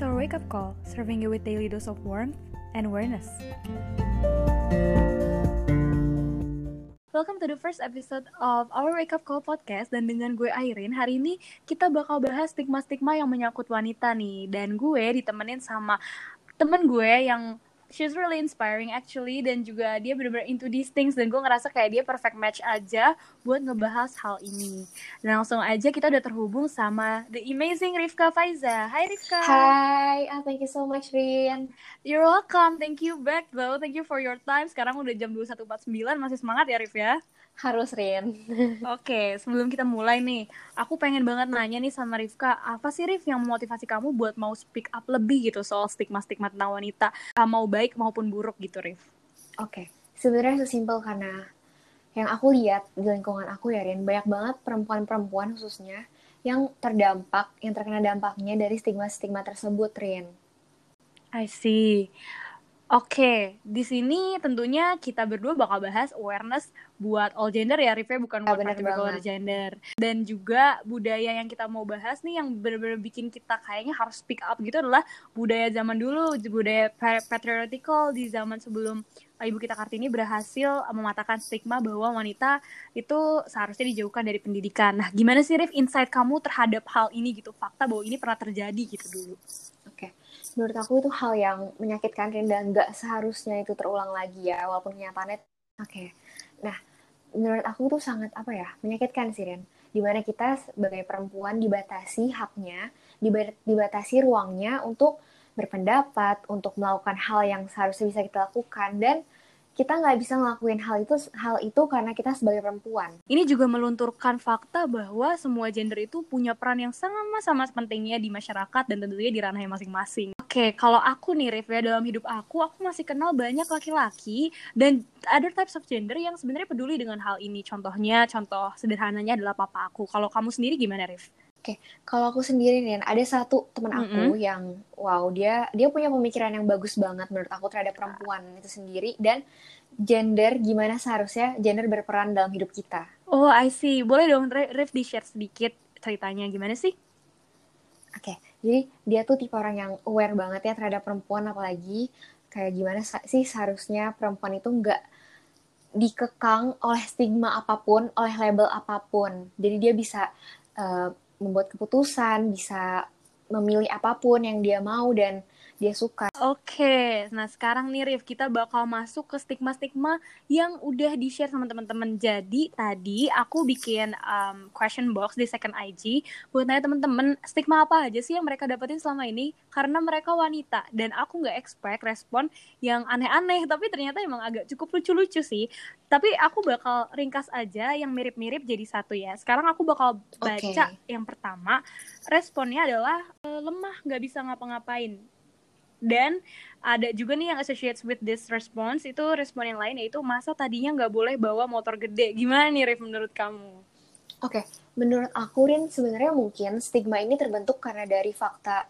It's our wake up call, serving you with daily dose of warmth and awareness. Welcome to the first episode of our Wake Up Call podcast dan dengan gue Airin hari ini kita bakal bahas stigma-stigma yang menyangkut wanita nih dan gue ditemenin sama temen gue yang she's really inspiring actually dan juga dia benar-benar into these things dan gue ngerasa kayak dia perfect match aja buat ngebahas hal ini. Dan langsung aja kita udah terhubung sama the amazing Rifka Faiza. Hai Rifka. Hai, ah, thank you so much Rin. You're welcome. Thank you back though. Thank you for your time. Sekarang udah jam 21.49 masih semangat ya Rif ya? Harus Rin. Oke, sebelum kita mulai nih, aku pengen banget nanya nih sama Rifka, apa sih Rif yang memotivasi kamu buat mau speak up lebih gitu soal stigma-stigma tentang wanita, uh, mau baik maupun buruk gitu Rif? Oke, sebenarnya sesimpel karena yang aku lihat di lingkungan aku ya Rin, banyak banget perempuan-perempuan khususnya yang terdampak, yang terkena dampaknya dari stigma-stigma tersebut Rin. I see. Oke, di sini tentunya kita berdua bakal bahas awareness buat all gender ya, Rifnya bukan Ya, buat bener particular gender. Dan juga budaya yang kita mau bahas nih yang bener-bener bikin kita kayaknya harus speak up gitu adalah budaya zaman dulu, budaya pa- patriarchal di zaman sebelum Ibu kita Kartini berhasil mematahkan stigma bahwa wanita itu seharusnya dijauhkan dari pendidikan. Nah, gimana sih Rif insight kamu terhadap hal ini gitu, fakta bahwa ini pernah terjadi gitu dulu? Menurut aku itu hal yang menyakitkan dan nggak seharusnya itu terulang lagi ya, walaupun kenyataannya. Oke, nah menurut aku tuh sangat apa ya, menyakitkan sih Rin. Di mana kita sebagai perempuan dibatasi haknya, diba- dibatasi ruangnya untuk berpendapat, untuk melakukan hal yang seharusnya bisa kita lakukan dan kita nggak bisa ngelakuin hal itu hal itu karena kita sebagai perempuan. Ini juga melunturkan fakta bahwa semua gender itu punya peran yang sama-sama pentingnya di masyarakat dan tentunya di ranahnya masing-masing. Oke, kalau aku nih Rif ya dalam hidup aku, aku masih kenal banyak laki-laki dan other types of gender yang sebenarnya peduli dengan hal ini. Contohnya, contoh sederhananya adalah papa aku. Kalau kamu sendiri gimana Rif? Kalau aku sendiri nih, ada satu teman aku Mm-mm. yang wow dia dia punya pemikiran yang bagus banget menurut aku terhadap perempuan itu sendiri dan gender gimana seharusnya gender berperan dalam hidup kita. Oh, I see. Boleh dong Re- Rif di-share sedikit ceritanya gimana sih? Oke, jadi dia tuh tipe orang yang aware banget ya terhadap perempuan apalagi kayak gimana sih seharusnya perempuan itu nggak dikekang oleh stigma apa pun, oleh label apa pun. Jadi dia bisa eh, membuat keputusan, bisa memilih apa pun yang dia mau dan dia suka. Oke, nah sekarang nih Rif, kita bakal masuk ke stigma-stigma yang udah di-share sama teman-teman. Jadi tadi aku bikin um, question box di second IG buat nanya teman-teman stigma apa aja sih yang mereka dapetin selama ini karena mereka wanita dan aku nggak expect respon yang aneh-aneh tapi ternyata emang agak cukup lucu-lucu sih. Tapi aku bakal ringkas aja yang mirip-mirip jadi satu ya. Sekarang aku bakal baca Oke. yang pertama. Responnya adalah "Eh, lemah, nggak bisa ngapa-ngapain. Dan ada juga nih yang associates with this response itu respon yang lain yaitu masa tadinya nggak boleh bawa motor gede. Gimana nih Rif menurut kamu? Oke, menurut aku Rin sebenarnya mungkin stigma ini terbentuk karena dari fakta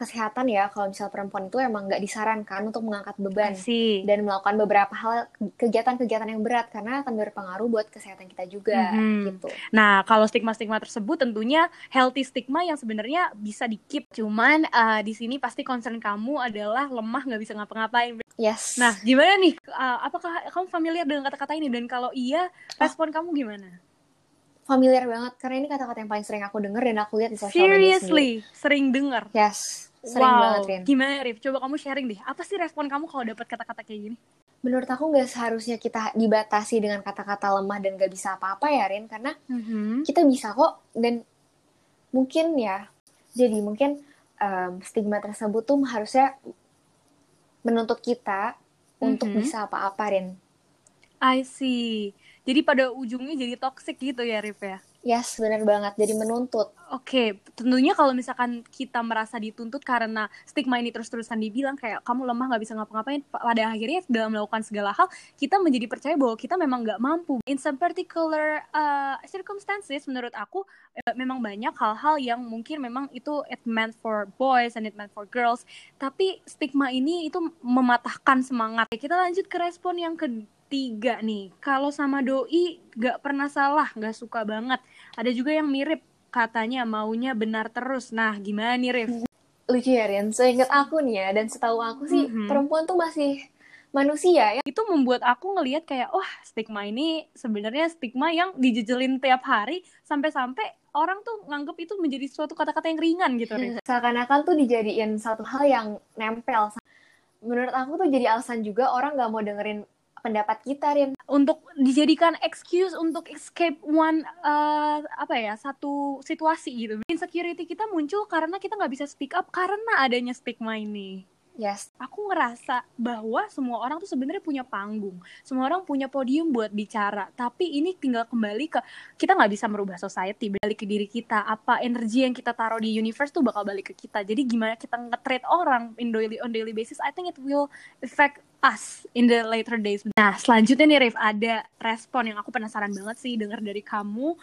kesehatan ya. Kalau misal perempuan itu emang nggak disarankan untuk mengangkat beban Sih. dan melakukan beberapa hal kegiatan-kegiatan yang berat karena akan berpengaruh buat kesehatan kita juga Mhm. gitu. Nah, kalau stigma-stigma tersebut tentunya healthy stigma yang sebenarnya bisa di-keep. Cuman eh, di sini pasti concern kamu adalah lemah nggak bisa ngapa-ngapain. Yes. Nah, gimana nih? Eh, apakah kamu familiar dengan kata-kata ini? Dan kalau iya, respon kamu gimana? familiar banget karena ini kata-kata yang paling sering aku denger dan aku lihat di sosial media sendiri. Seriously, sering dengar. Yes, sering wow. banget Rin. Gimana Rif? Coba kamu sharing deh. Apa sih respon kamu kalau dapat kata-kata kayak gini? Menurut aku nggak seharusnya kita dibatasi dengan kata-kata lemah dan nggak bisa apa-apa ya Rin karena Mhm. kita bisa kok dan mungkin ya jadi mungkin em, stigma tersebut tuh harusnya menuntut kita untuk Mhm. bisa apa-apa Rin I see. Jadi pada ujungnya jadi toxic gitu ya Rif ya? Yes benar banget jadi menuntut Oke, tentunya kalau misalkan kita merasa dituntut karena stigma ini terus-terusan dibilang kayak kamu lemah nggak bisa ngapa-ngapain, pada akhirnya dalam melakukan segala hal kita menjadi percaya bahwa kita memang nggak mampu. In some particular uh, circumstances, menurut aku eh, memang banyak hal-hal yang mungkin memang itu it meant for boys and it meant for girls, tapi stigma ini itu mematahkan semangat. Kita lanjut ke respon yang ketiga nih. Kalau sama doi nggak pernah salah, nggak suka banget. Ada juga yang mirip katanya maunya benar terus. Nah, gimana nih, Rif? lucu ya Rian seingat aku nih ya dan setahu aku sih Mhm. perempuan tuh masih manusia ya itu membuat aku ngelihat kayak wah stigma ini sebenarnya stigma yang dijejelin tiap hari sampai-sampai orang tuh nganggep itu menjadi suatu kata-kata yang ringan gitu Rif. seakan-akan tuh dijadiin satu hal yang nempel menurut aku tuh jadi alasan juga orang nggak mau dengerin pendapat kita Rian untuk dijadikan excuse untuk escape one uh, apa ya satu situasi gitu. Insecurity kita muncul karena kita nggak bisa speak up karena adanya stigma ini. Yes. Aku ngerasa bahwa semua orang tuh sebenarnya punya panggung. Semua orang punya podium buat bicara. Tapi ini tinggal kembali ke kita nggak bisa merubah society. Balik ke diri kita. Apa energi yang kita taruh di universe tuh bakal balik ke kita. Jadi gimana kita nge-treat orang in daily on daily basis I think it will affect us in the later days nah selanjutnya nih Rif ada respon yang aku penasaran banget sih dengar dari kamu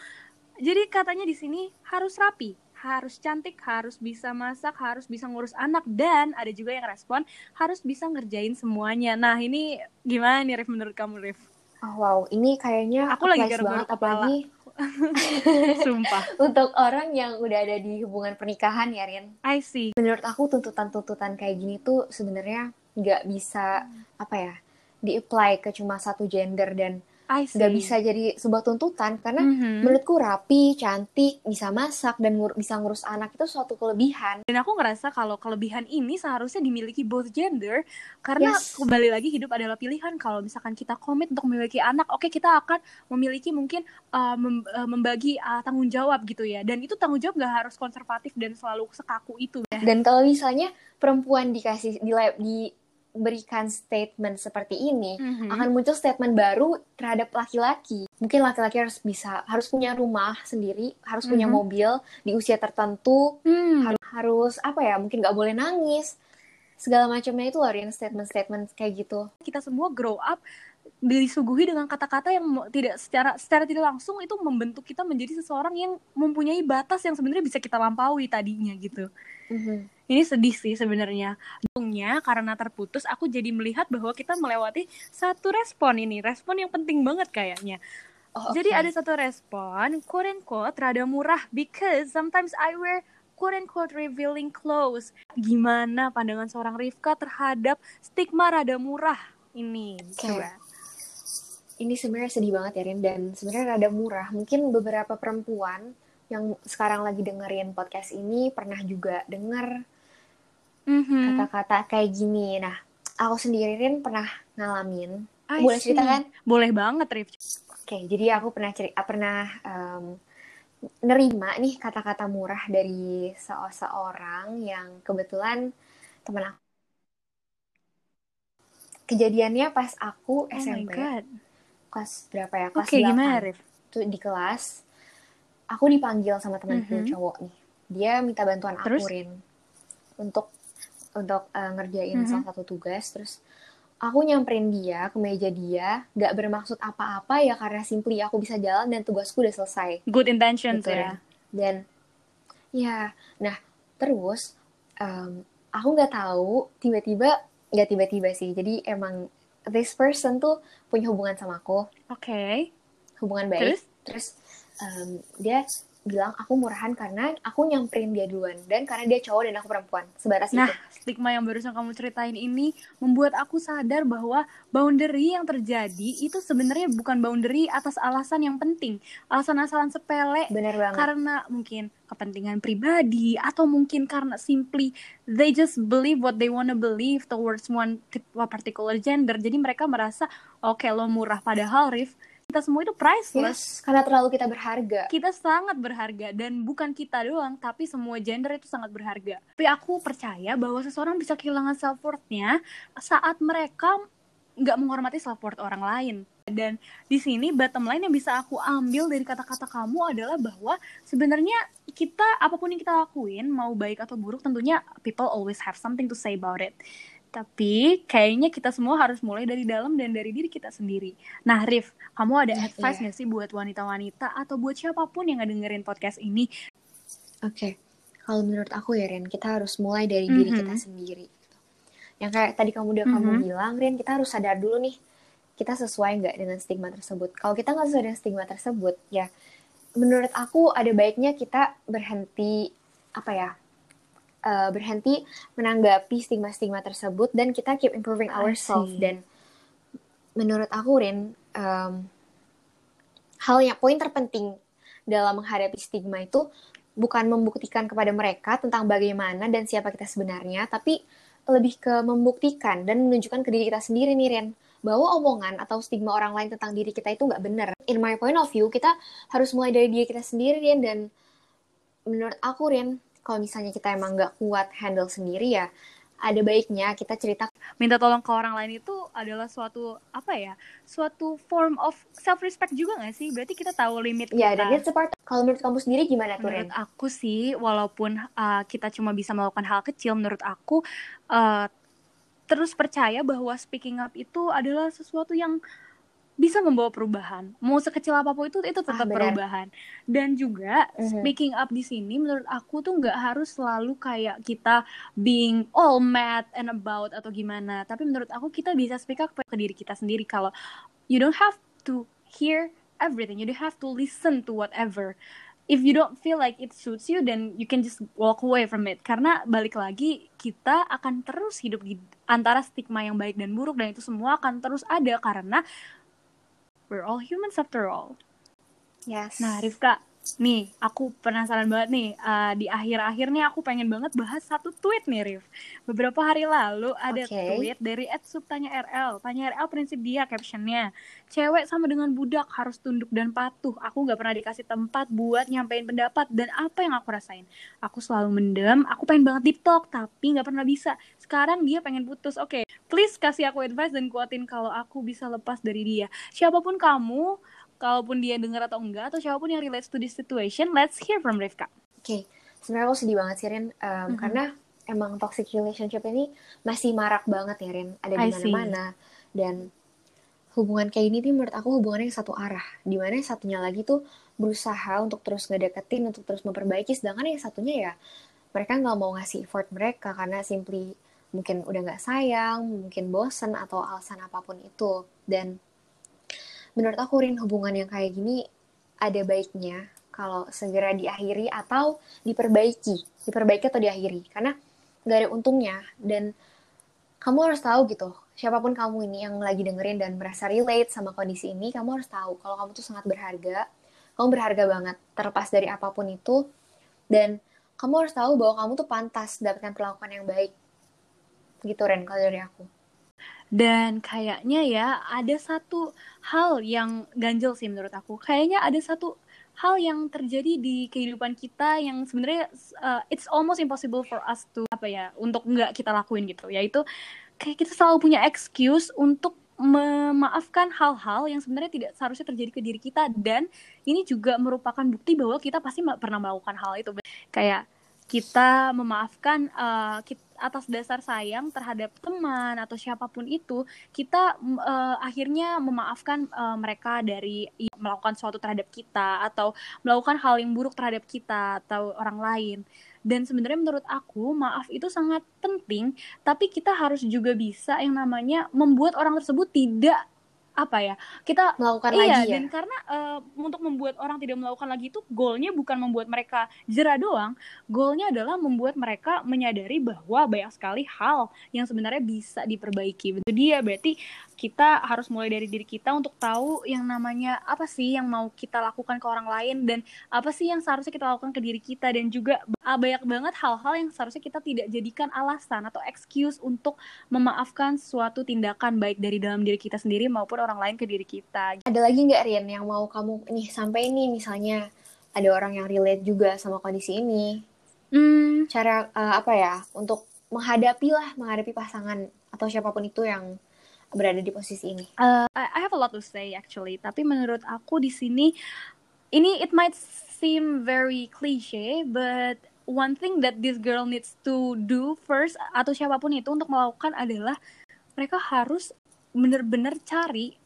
jadi katanya di sini harus rapi harus cantik, harus bisa masak, harus bisa ngurus anak, dan ada juga yang respon harus bisa ngerjain semuanya. Nah ini gimana nih Rif menurut kamu Rif? oh wow ini kayaknya Aku lagi garuk-garuk apalagi Sumpah, untuk orang yang udah ada di hubungan pernikahan ya Rian I see. menurut aku tuntutan-tuntutan kayak gini tuh sebenarnya nggak bisa apa ya di-apply ke cuma satu gender dan nggak bisa jadi sebuah tuntutan karena Mhm. menurutku rapi, cantik, bisa masak dan ngur- bisa ngurus anak itu suatu kelebihan. Dan aku ngerasa kalau kelebihan ini seharusnya dimiliki both gender karena Yes. kembali lagi hidup adalah pilihan. Kalau misalkan kita komit untuk memiliki anak, oke kita akan memiliki mungkin uh, mem- uh, membagi uh, tanggung jawab gitu ya. Dan itu tanggung jawab gak harus konservatif dan selalu sekaku itu ya. Dan kalau misalnya perempuan dikasih di, diberikan statement seperti ini, Mhm. akan muncul statement baru terhadap laki-laki. Mungkin laki-laki harus bisa harus punya rumah sendiri, harus punya Mhm. mobil di usia tertentu, Hmm, harus, harus apa ya? Mungkin nggak boleh nangis. Segala macamnya itu loh Rian, statement-statement kayak gitu. kita semua grow up disuguhi dengan kata-kata yang tidak secara secara tidak langsung itu membentuk kita menjadi seseorang yang mempunyai batas yang sebenarnya bisa kita lampaui tadinya gitu. Mhm. Ini sedih sih sebenarnya. Untungnya karena terputus aku jadi melihat bahwa kita melewati satu respon ini, respon yang penting banget kayaknya. Oh, Jadi oke. ada satu respon, quote and quote, rada murah because sometimes I wear quote and quote revealing clothes. Gimana pandangan seorang Rifka terhadap stigma rada murah ini? Oke. Coba. ini sebenarnya sedih banget ya Rin dan sebenarnya rada murah. Mungkin beberapa perempuan yang sekarang lagi dengerin podcast ini pernah juga denger Mhm. kata-kata kayak gini. Nah, aku sendiri Rin pernah ngalamin. I Boleh see. cerita kan? Boleh banget, Rif. Oke, jadi aku pernah cerita pernah em, nerima nih kata-kata murah dari seseorang yang kebetulan teman aku. Kejadiannya pas aku Oh my SMP, god. kelas berapa ya? Kelas Oke, 8. gimana, Rif? tuh di kelas aku dipanggil sama temanku Mhm. cowok nih dia minta bantuan Terus? aku Rin untuk untuk uh, ngerjain Mhm. salah satu tugas terus aku nyamperin dia ke meja dia nggak bermaksud apa-apa ya karena simply aku bisa jalan dan tugasku udah selesai Good intentions Gitu, ya. Rin. dan ya nah terus em, aku nggak tahu tiba-tiba nggak tiba-tiba sih jadi emang this person tuh punya hubungan sama aku Oke. hubungan baik Terus? terus em, dia bilang aku murahan karena aku nyamperin dia duluan dan karena dia cowok dan aku perempuan. Sebatas Nah, itu. stigma yang barusan kamu ceritain ini membuat aku sadar bahwa boundary yang terjadi itu sebenarnya bukan boundary atas alasan yang penting, alasan-alasan sepele bener banget. karena mungkin kepentingan pribadi atau mungkin karena simply they just believe what they wanna believe towards one particular gender. Jadi mereka merasa oke lo murah. Padahal Rif kita semua itu priceless. yes karena terlalu kita berharga Kita sangat berharga dan bukan kita doang, tapi semua gender itu sangat berharga. Tapi aku percaya bahwa seseorang bisa kehilangan self worth-nya saat mereka nggak menghormati self worth orang lain. Dan di sini bottom line yang bisa aku ambil dari kata-kata kamu adalah bahwa sebenarnya kita apa pun yang kita lakuin mau baik atau buruk tentunya people always have something to say about it. Tapi kayaknya kita semua harus mulai dari dalam dan dari diri kita sendiri. Nah, Rif, kamu ada Iya, advice nggak sih buat wanita-wanita atau buat siapa pun yang ngedengerin podcast ini? oke kalau menurut aku ya Ren kita harus mulai dari diri Mhm. kita sendiri yang kayak tadi kamu udah kamu Mhm. bilang Ren kita harus sadar dulu nih kita sesuai nggak dengan stigma tersebut kalau kita nggak sesuai dengan stigma tersebut ya menurut aku ada baiknya kita berhenti apa ya uh, berhenti menanggapi stigma-stigma tersebut dan kita keep improving ourselves dan menurut aku Rin um, hal yang poin terpenting dalam menghadapi stigma itu bukan membuktikan kepada mereka tentang bagaimana dan siapa kita sebenarnya tapi lebih ke membuktikan dan menunjukkan ke diri kita sendiri nih Ren bahwa omongan atau stigma orang lain tentang diri kita itu nggak benar. In my point of view, kita harus mulai dari diri kita sendiri Ren dan menurut aku Ren kalau misalnya kita emang nggak kuat handle sendiri ya ada baiknya kita cerita. Minta tolong ke orang lain itu adalah suatu apa ya suatu form of self respect juga gak sih? Berarti kita tahu limit ya dan it's part. Kalau menurut kamu sendiri gimana tuh menurut Ren? aku sih walaupun uh, kita cuma bisa melakukan hal kecil menurut aku uh, terus percaya bahwa speaking up itu adalah sesuatu yang bisa membawa perubahan. Mau sekecil apa pun itu itu tetap ah, perubahan. Dan juga mm-hmm. speaking up di sini menurut aku tuh nggak harus selalu kayak kita being all mad and about atau gimana. Tapi menurut aku kita bisa speak up ke diri kita sendiri kalau you don't have to hear everything. You don't have to listen to whatever. If you don't feel like it suits you, then you can just walk away from it. Karena balik lagi kita akan terus hidup di antara stigma yang baik dan buruk dan itu semua akan terus ada karena we're all humans after all. Yes. Nah, Rifka, nih aku penasaran banget nih uh, di akhir-akhir nih aku pengen banget bahas satu tweet nih Rif. Beberapa hari lalu ada okay. tweet dari Ed Tanya RL. Tanya RL prinsip dia captionnya. Cewek sama dengan budak harus tunduk dan patuh. Aku nggak pernah dikasih tempat buat nyampein pendapat dan apa yang aku rasain. Aku selalu mendem. Aku pengen banget deep talk tapi nggak pernah bisa. Sekarang dia pengen putus. Oke, okay, please kasih aku advice dan kuatin kalau aku bisa lepas dari dia. Siapa pun kamu kalaupun dia dengar atau enggak atau siapa pun yang relates to this situation let's hear from Rifka. Oke okay. sebenarnya aku sedih banget sih Rin. Um, mm-hmm. karena emang toxic relationship ini masih marak banget ya Rin. Ada di mana-mana. dan hubungan kayak ini nih menurut aku hubungannya yang satu arah. Di mana satunya lagi tuh berusaha untuk terus ngedeketin untuk terus memperbaiki. Sedangkan yang satunya ya mereka nggak mau ngasih effort mereka karena simply mungkin udah nggak sayang mungkin bosen atau alasan apa pun itu. Dan menurut aku Rin hubungan yang kayak gini ada baiknya kalau segera diakhiri atau diperbaiki. Diperbaiki atau diakhiri. Karena gak ada untungnya. Dan kamu harus tahu gitu siapa pun kamu ini yang lagi dengerin dan merasa relate sama kondisi ini kamu harus tahu kalau kamu tuh sangat berharga. Kamu berharga banget terlepas dari apa pun itu. Dan kamu harus tahu bahwa kamu tuh pantas dapatkan perlakuan yang baik. Gitu Ren kalau dari aku dan kayaknya ya ada satu hal yang ganjel sih menurut aku. Kayaknya ada satu hal yang terjadi di kehidupan kita yang sebenarnya uh, it's almost impossible for us to apa ya untuk nggak kita lakuin gitu. Yaitu kayak kita selalu punya excuse untuk memaafkan hal-hal yang sebenarnya tidak seharusnya terjadi ke diri kita. Dan ini juga merupakan bukti bahwa kita pasti pernah melakukan hal itu. Kayak kita memaafkan uh, kita, atas dasar sayang terhadap teman atau siapa pun itu kita uh, akhirnya memaafkan uh, mereka dari melakukan sesuatu terhadap kita atau melakukan hal yang buruk terhadap kita atau orang lain. Dan sebenarnya menurut aku maaf itu sangat penting tapi kita harus juga bisa yang namanya membuat orang tersebut tidak apa ya kita melakukan iya, lagi ya? dan karena uh, untuk membuat orang tidak melakukan lagi itu goalnya bukan membuat mereka jerah doang. Goalnya adalah membuat mereka menyadari bahwa banyak sekali hal yang sebenarnya bisa diperbaiki. Itu dia berarti kita harus mulai dari diri kita untuk tahu yang namanya apa sih yang mau kita lakukan ke orang lain dan apa sih yang seharusnya kita lakukan ke diri kita dan juga banyak banget hal-hal yang seharusnya kita tidak jadikan alasan atau excuse untuk memaafkan suatu tindakan baik dari dalam diri kita sendiri maupun orang lain ke diri kita. Ada lagi nggak Rian yang mau kamu nih sampai ini misalnya ada orang yang relate juga sama kondisi ini? Hmm. Cara uh, apa ya untuk menghadapi lah menghadapi pasangan atau siapa pun itu yang berada di posisi ini? Uh, I have a lot to say actually, tapi menurut aku di sini ini it might seem very cliche, but one thing that this girl needs to do first atau siapa pun itu untuk melakukan adalah mereka harus benar-benar cari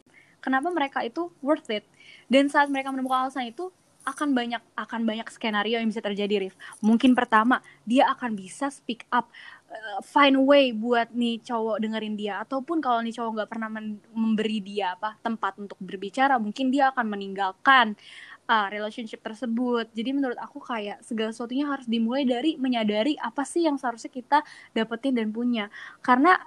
kenapa mereka itu worth it. Dan saat mereka menemukan alasan itu, akan banyak akan banyak skenario yang bisa terjadi Rif. Mungkin pertama dia akan bisa speak up uh, find way buat nih cowok dengerin dia ataupun kalau nih cowok nggak pernah memberi dia apa tempat untuk berbicara mungkin dia akan meninggalkan uh, relationship tersebut. Jadi menurut aku kayak segala sesuatunya harus dimulai dari menyadari apa sih yang seharusnya kita dapetin dan punya. Karena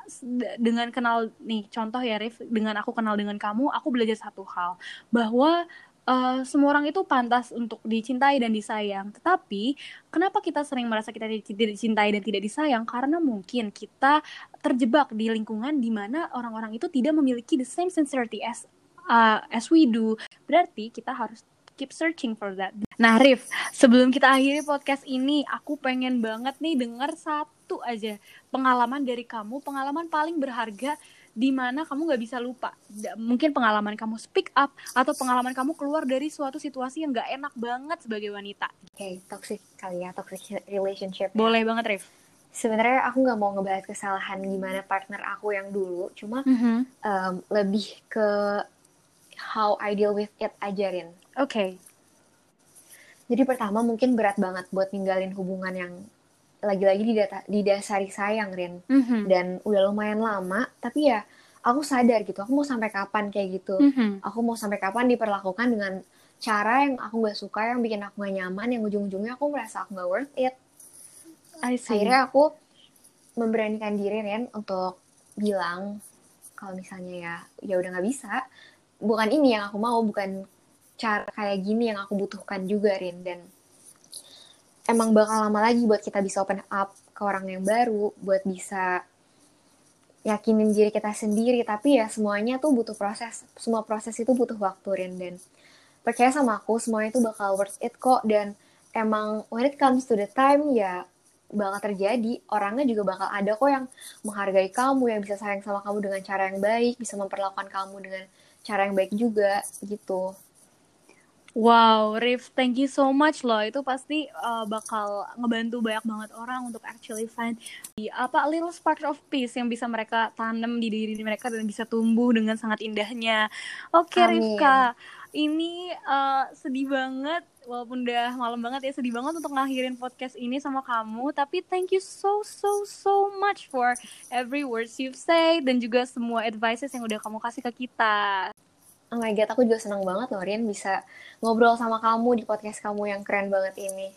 dengan kenal nih contoh ya Rif, dengan aku kenal dengan kamu, aku belajar satu hal bahwa uh, semua orang itu pantas untuk dicintai dan disayang. Tetapi kenapa kita sering merasa kita tidak dicintai dan tidak disayang? Karena mungkin kita terjebak di lingkungan di mana orang-orang itu tidak memiliki the same sincerity as uh, as we do. Berarti kita harus keep searching for that. Nah, Rif, sebelum kita akhiri podcast ini, aku pengen banget nih dengar satu aja pengalaman dari kamu, pengalaman paling berharga di mana kamu nggak bisa lupa. Mungkin pengalaman kamu speak up atau pengalaman kamu keluar dari suatu situasi yang nggak enak banget sebagai wanita. Oke, okay, toxic kali ya, toxic relationship. Boleh banget, Rif. Sebenarnya aku nggak mau ngebahas kesalahan gimana partner aku yang dulu, cuma mm -hmm. um, lebih ke how I deal with it aja, Rin. Oke. Okay. Jadi pertama mungkin berat banget buat ninggalin hubungan yang lagi-lagi didasari sayang Rin mm-hmm. dan udah lumayan lama tapi ya aku sadar gitu aku mau sampai kapan kayak gitu mm-hmm. aku mau sampai kapan diperlakukan dengan cara yang aku nggak suka yang bikin aku gak nyaman yang ujung-ujungnya aku merasa aku gak worth it akhirnya aku memberanikan diri Rin untuk bilang kalau misalnya ya ya udah nggak bisa bukan ini yang aku mau bukan cara kayak gini yang aku butuhkan juga Rin dan emang bakal lama lagi buat kita bisa open up ke orang yang baru, buat bisa yakinin diri kita sendiri. Tapi ya semuanya tuh butuh proses. Semua proses itu butuh waktu, Rin. Dan percaya sama aku, semuanya itu bakal worth it kok. Dan emang when it comes to the time, ya bakal terjadi. Orangnya juga bakal ada kok yang menghargai kamu, yang bisa sayang sama kamu dengan cara yang baik, bisa memperlakukan kamu dengan cara yang baik juga, gitu. Wow, Rif, thank you so much loh. Itu pasti uh, bakal ngebantu banyak banget orang untuk actually find the, apa little spark of peace yang bisa mereka tanam di diri mereka dan bisa tumbuh dengan sangat indahnya. Oke, okay, Rifka, ini uh, sedih banget walaupun udah malam banget ya sedih banget untuk ngakhirin podcast ini sama kamu tapi thank you so so so much for every words you've say dan juga semua advices yang udah kamu kasih ke kita Oh my god, aku juga senang banget loh Rian bisa ngobrol sama kamu di podcast kamu yang keren banget ini.